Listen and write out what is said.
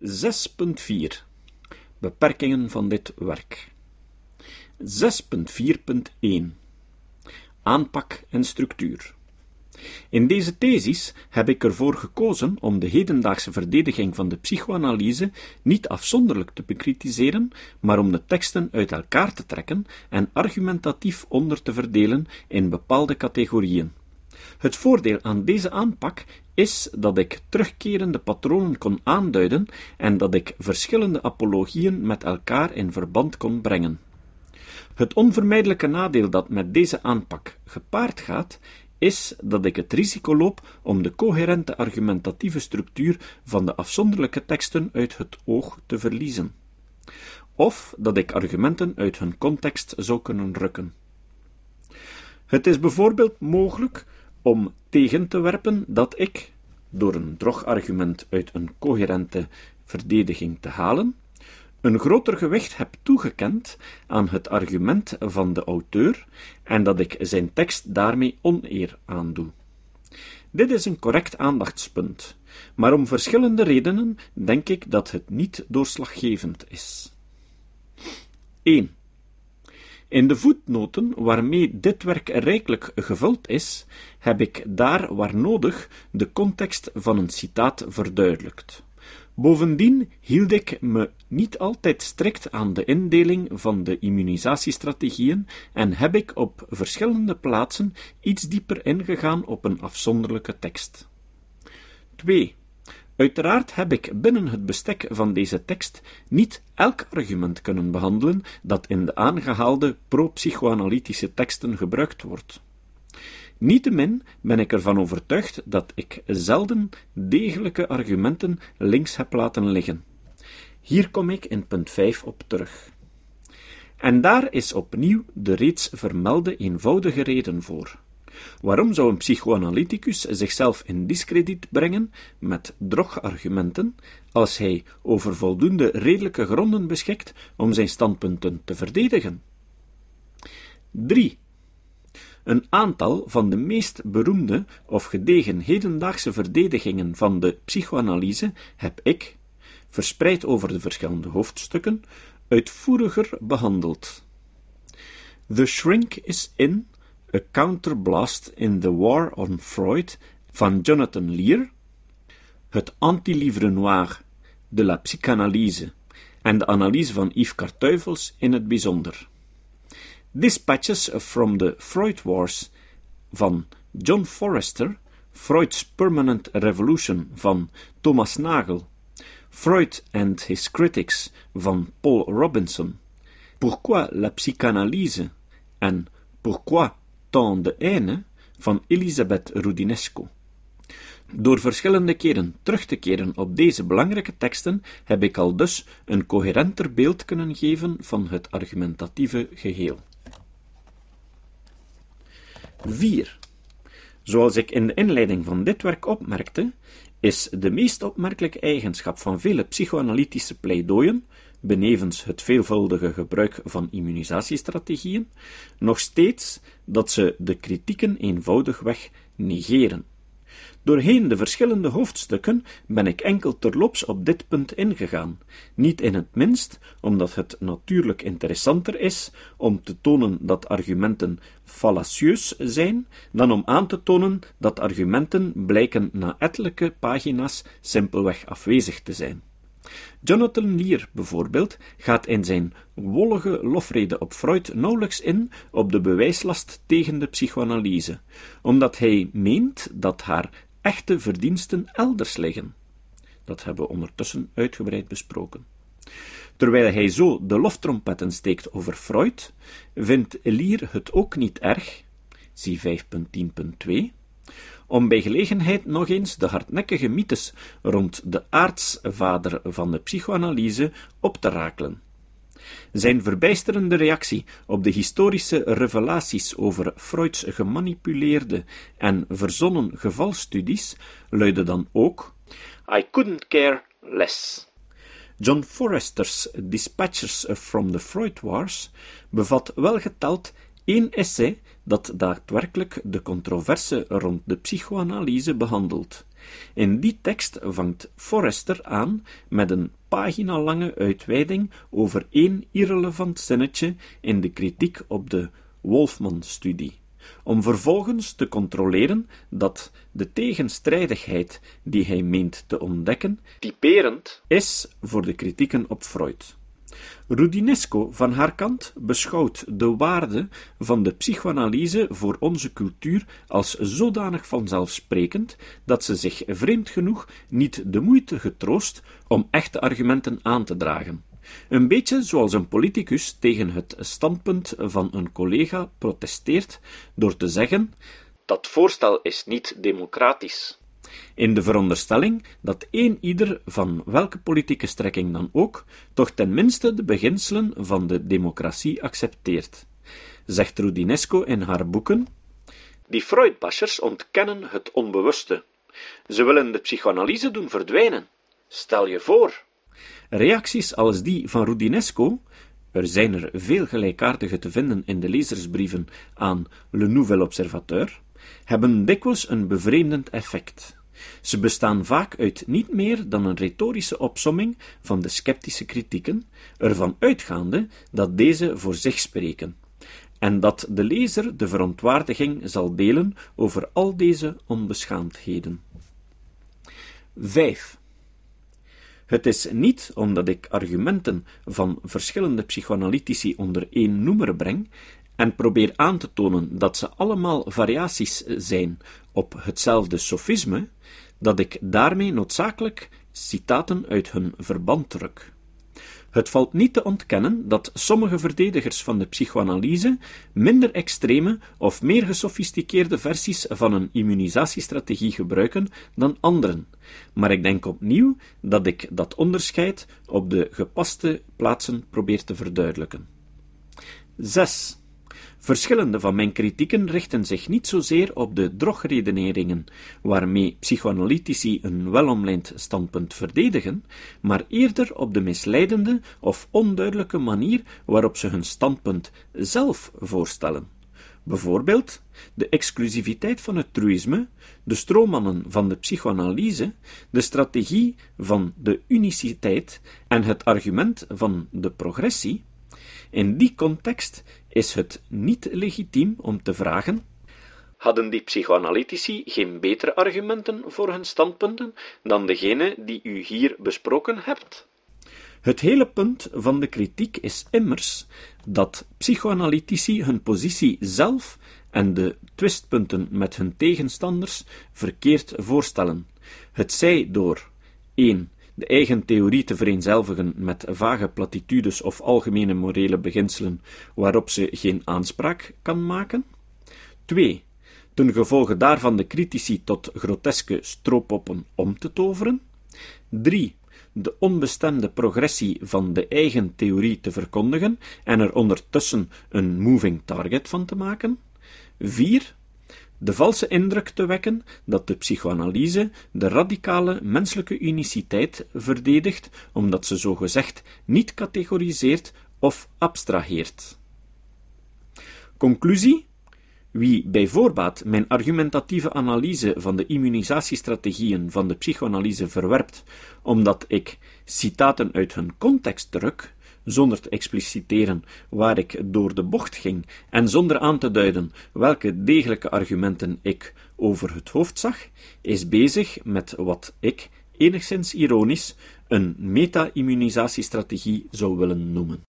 6.4 Beperkingen van dit werk. 6.4.1 Aanpak en structuur. In deze thesis heb ik ervoor gekozen om de hedendaagse verdediging van de psychoanalyse niet afzonderlijk te bekritiseren, maar om de teksten uit elkaar te trekken en argumentatief onder te verdelen in bepaalde categorieën. Het voordeel aan deze aanpak is dat ik terugkerende patronen kon aanduiden en dat ik verschillende apologieën met elkaar in verband kon brengen. Het onvermijdelijke nadeel dat met deze aanpak gepaard gaat, is dat ik het risico loop om de coherente argumentatieve structuur van de afzonderlijke teksten uit het oog te verliezen, of dat ik argumenten uit hun context zou kunnen rukken. Het is bijvoorbeeld mogelijk om tegen te werpen dat ik, door een drogargument uit een coherente verdediging te halen, een groter gewicht heb toegekend aan het argument van de auteur en dat ik zijn tekst daarmee oneer aandoe. Dit is een correct aandachtspunt, maar om verschillende redenen denk ik dat het niet doorslaggevend is. 1. In de voetnoten waarmee dit werk rijkelijk gevuld is, heb ik daar waar nodig de context van een citaat verduidelijkt. Bovendien hield ik me niet altijd strikt aan de indeling van de immunisatiestrategieën en heb ik op verschillende plaatsen iets dieper ingegaan op een afzonderlijke tekst. 2. Uiteraard heb ik binnen het bestek van deze tekst niet elk argument kunnen behandelen dat in de aangehaalde pro-psychoanalytische teksten gebruikt wordt. Niettemin ben ik ervan overtuigd dat ik zelden degelijke argumenten links heb laten liggen. Hier kom ik in punt 5 op terug. En daar is opnieuw de reeds vermelde eenvoudige reden voor. Waarom zou een psychoanalyticus zichzelf in discrediet brengen met drogargumenten, als hij over voldoende redelijke gronden beschikt om zijn standpunten te verdedigen? 3. Een aantal van de meest beroemde of gedegen hedendaagse verdedigingen van de psychoanalyse heb ik, verspreid over de verschillende hoofdstukken, uitvoeriger behandeld. The Shrink is in, A Counterblast in the War on Freud van Jonathan Lear, het anti-livre noir de la psychanalyse en de analyse van Yves Kartuivels in het bijzonder. Dispatches from the Freud Wars van John Forrester, Freud's Permanent Revolution van Thomas Nagel, Freud and His Critics van Paul Robinson, Pourquoi la psychanalyse en Pourquoi tant de haine van Elisabeth Rudinesco. Door verschillende keren terug te keren op deze belangrijke teksten heb ik al dus een coherenter beeld kunnen geven van het argumentatieve geheel. 4. Zoals ik in de inleiding van dit werk opmerkte, is de meest opmerkelijke eigenschap van vele psychoanalytische pleidooien, benevens het veelvuldige gebruik van immunisatiestrategieën, nog steeds dat ze de kritieken eenvoudigweg negeren. Doorheen de verschillende hoofdstukken ben ik enkel terloops op dit punt ingegaan, niet in het minst omdat het natuurlijk interessanter is om te tonen dat argumenten fallacieus zijn, dan om aan te tonen dat argumenten blijken na ettelijke pagina's simpelweg afwezig te zijn. Jonathan Lear bijvoorbeeld gaat in zijn wollige lofrede op Freud nauwelijks in op de bewijslast tegen de psychoanalyse, omdat hij meent dat haar echte verdiensten elders liggen. Dat hebben we ondertussen uitgebreid besproken. Terwijl hij zo de loftrompetten steekt over Freud, vindt Elier het ook niet erg, zie 5.10.2, om bij gelegenheid nog eens de hardnekkige mythes rond de aartsvader van de psychoanalyse op te rakelen. Zijn verbijsterende reactie op de historische revelaties over Freuds gemanipuleerde en verzonnen gevalstudies luidde dan ook: I couldn't care less. John Forrester's Dispatches from the Freud Wars bevat welgeteld één essay dat daadwerkelijk de controverse rond de psychoanalyse behandelt, In die tekst vangt Forrester aan met een paginalange uitweiding over één irrelevant zinnetje in de kritiek op de Wolfman-studie, om vervolgens te controleren dat de tegenstrijdigheid die hij meent te ontdekken typerend is voor de kritieken op Freud. Rudinesco van haar kant beschouwt de waarde van de psychoanalyse voor onze cultuur als zodanig vanzelfsprekend dat ze zich vreemd genoeg niet de moeite getroost om echte argumenten aan te dragen. Een beetje zoals een politicus tegen het standpunt van een collega protesteert door te zeggen: dat voorstel is niet democratisch in de veronderstelling dat een ieder van welke politieke strekking dan ook toch ten minste de beginselen van de democratie accepteert. Zegt Rudinesco in haar boeken: Die Freudbashers ontkennen het onbewuste. Ze willen de psychoanalyse doen verdwijnen. Stel je voor. Reacties als die van Rudinesco er zijn er veel gelijkaardige te vinden in de lezersbrieven aan Le Nouvel Observateur, hebben dikwijls een bevreemdend effect. Ze bestaan vaak uit niet meer dan een retorische opsomming van de sceptische kritieken, ervan uitgaande dat deze voor zich spreken, en dat de lezer de verontwaardiging zal delen over al deze onbeschaamdheden. 5. Het is niet omdat ik argumenten van verschillende psychoanalytici onder één noemer breng en probeer aan te tonen dat ze allemaal variaties zijn op hetzelfde sofisme, dat ik daarmee noodzakelijk citaten uit hun verband druk. Het valt niet te ontkennen dat sommige verdedigers van de psychoanalyse minder extreme of meer gesofisticeerde versies van een immunisatiestrategie gebruiken dan anderen, maar ik denk opnieuw dat ik dat onderscheid op de gepaste plaatsen probeer te verduidelijken. 6. Verschillende van mijn kritieken richten zich niet zozeer op de drogredeneringen, waarmee psychoanalytici een welomlijnd standpunt verdedigen, maar eerder op de misleidende of onduidelijke manier waarop ze hun standpunt zelf voorstellen. Bijvoorbeeld de exclusiviteit van het truïsme, de stroommannen van de psychoanalyse, de strategie van de uniciteit en het argument van de progressie. In die context is het niet legitiem om te vragen: hadden die psychoanalytici geen betere argumenten voor hun standpunten dan degene die u hier besproken hebt? Het hele punt van de kritiek is immers dat psychoanalytici hun positie zelf en de twistpunten met hun tegenstanders verkeerd voorstellen. Het zij door 1 de eigen theorie te vereenzelvigen met vage platitudes of algemene morele beginselen waarop ze geen aanspraak kan maken. 2. Ten gevolge daarvan de critici tot groteske stroopoppen om te toveren. 3. De onbestemde progressie van de eigen theorie te verkondigen en er ondertussen een moving target van te maken. 4 de valse indruk te wekken dat de psychoanalyse de radicale menselijke uniciteit verdedigt, omdat ze zogezegd niet categoriseert of abstraheert. Conclusie: wie bij voorbaat mijn argumentatieve analyse van de immunisatiestrategieën van de psychoanalyse verwerpt, omdat ik citaten uit hun context druk, zonder te expliciteren waar ik door de bocht ging en zonder aan te duiden welke degelijke argumenten ik over het hoofd zag, is bezig met wat ik, enigszins ironisch, een meta-immunisatiestrategie zou willen noemen.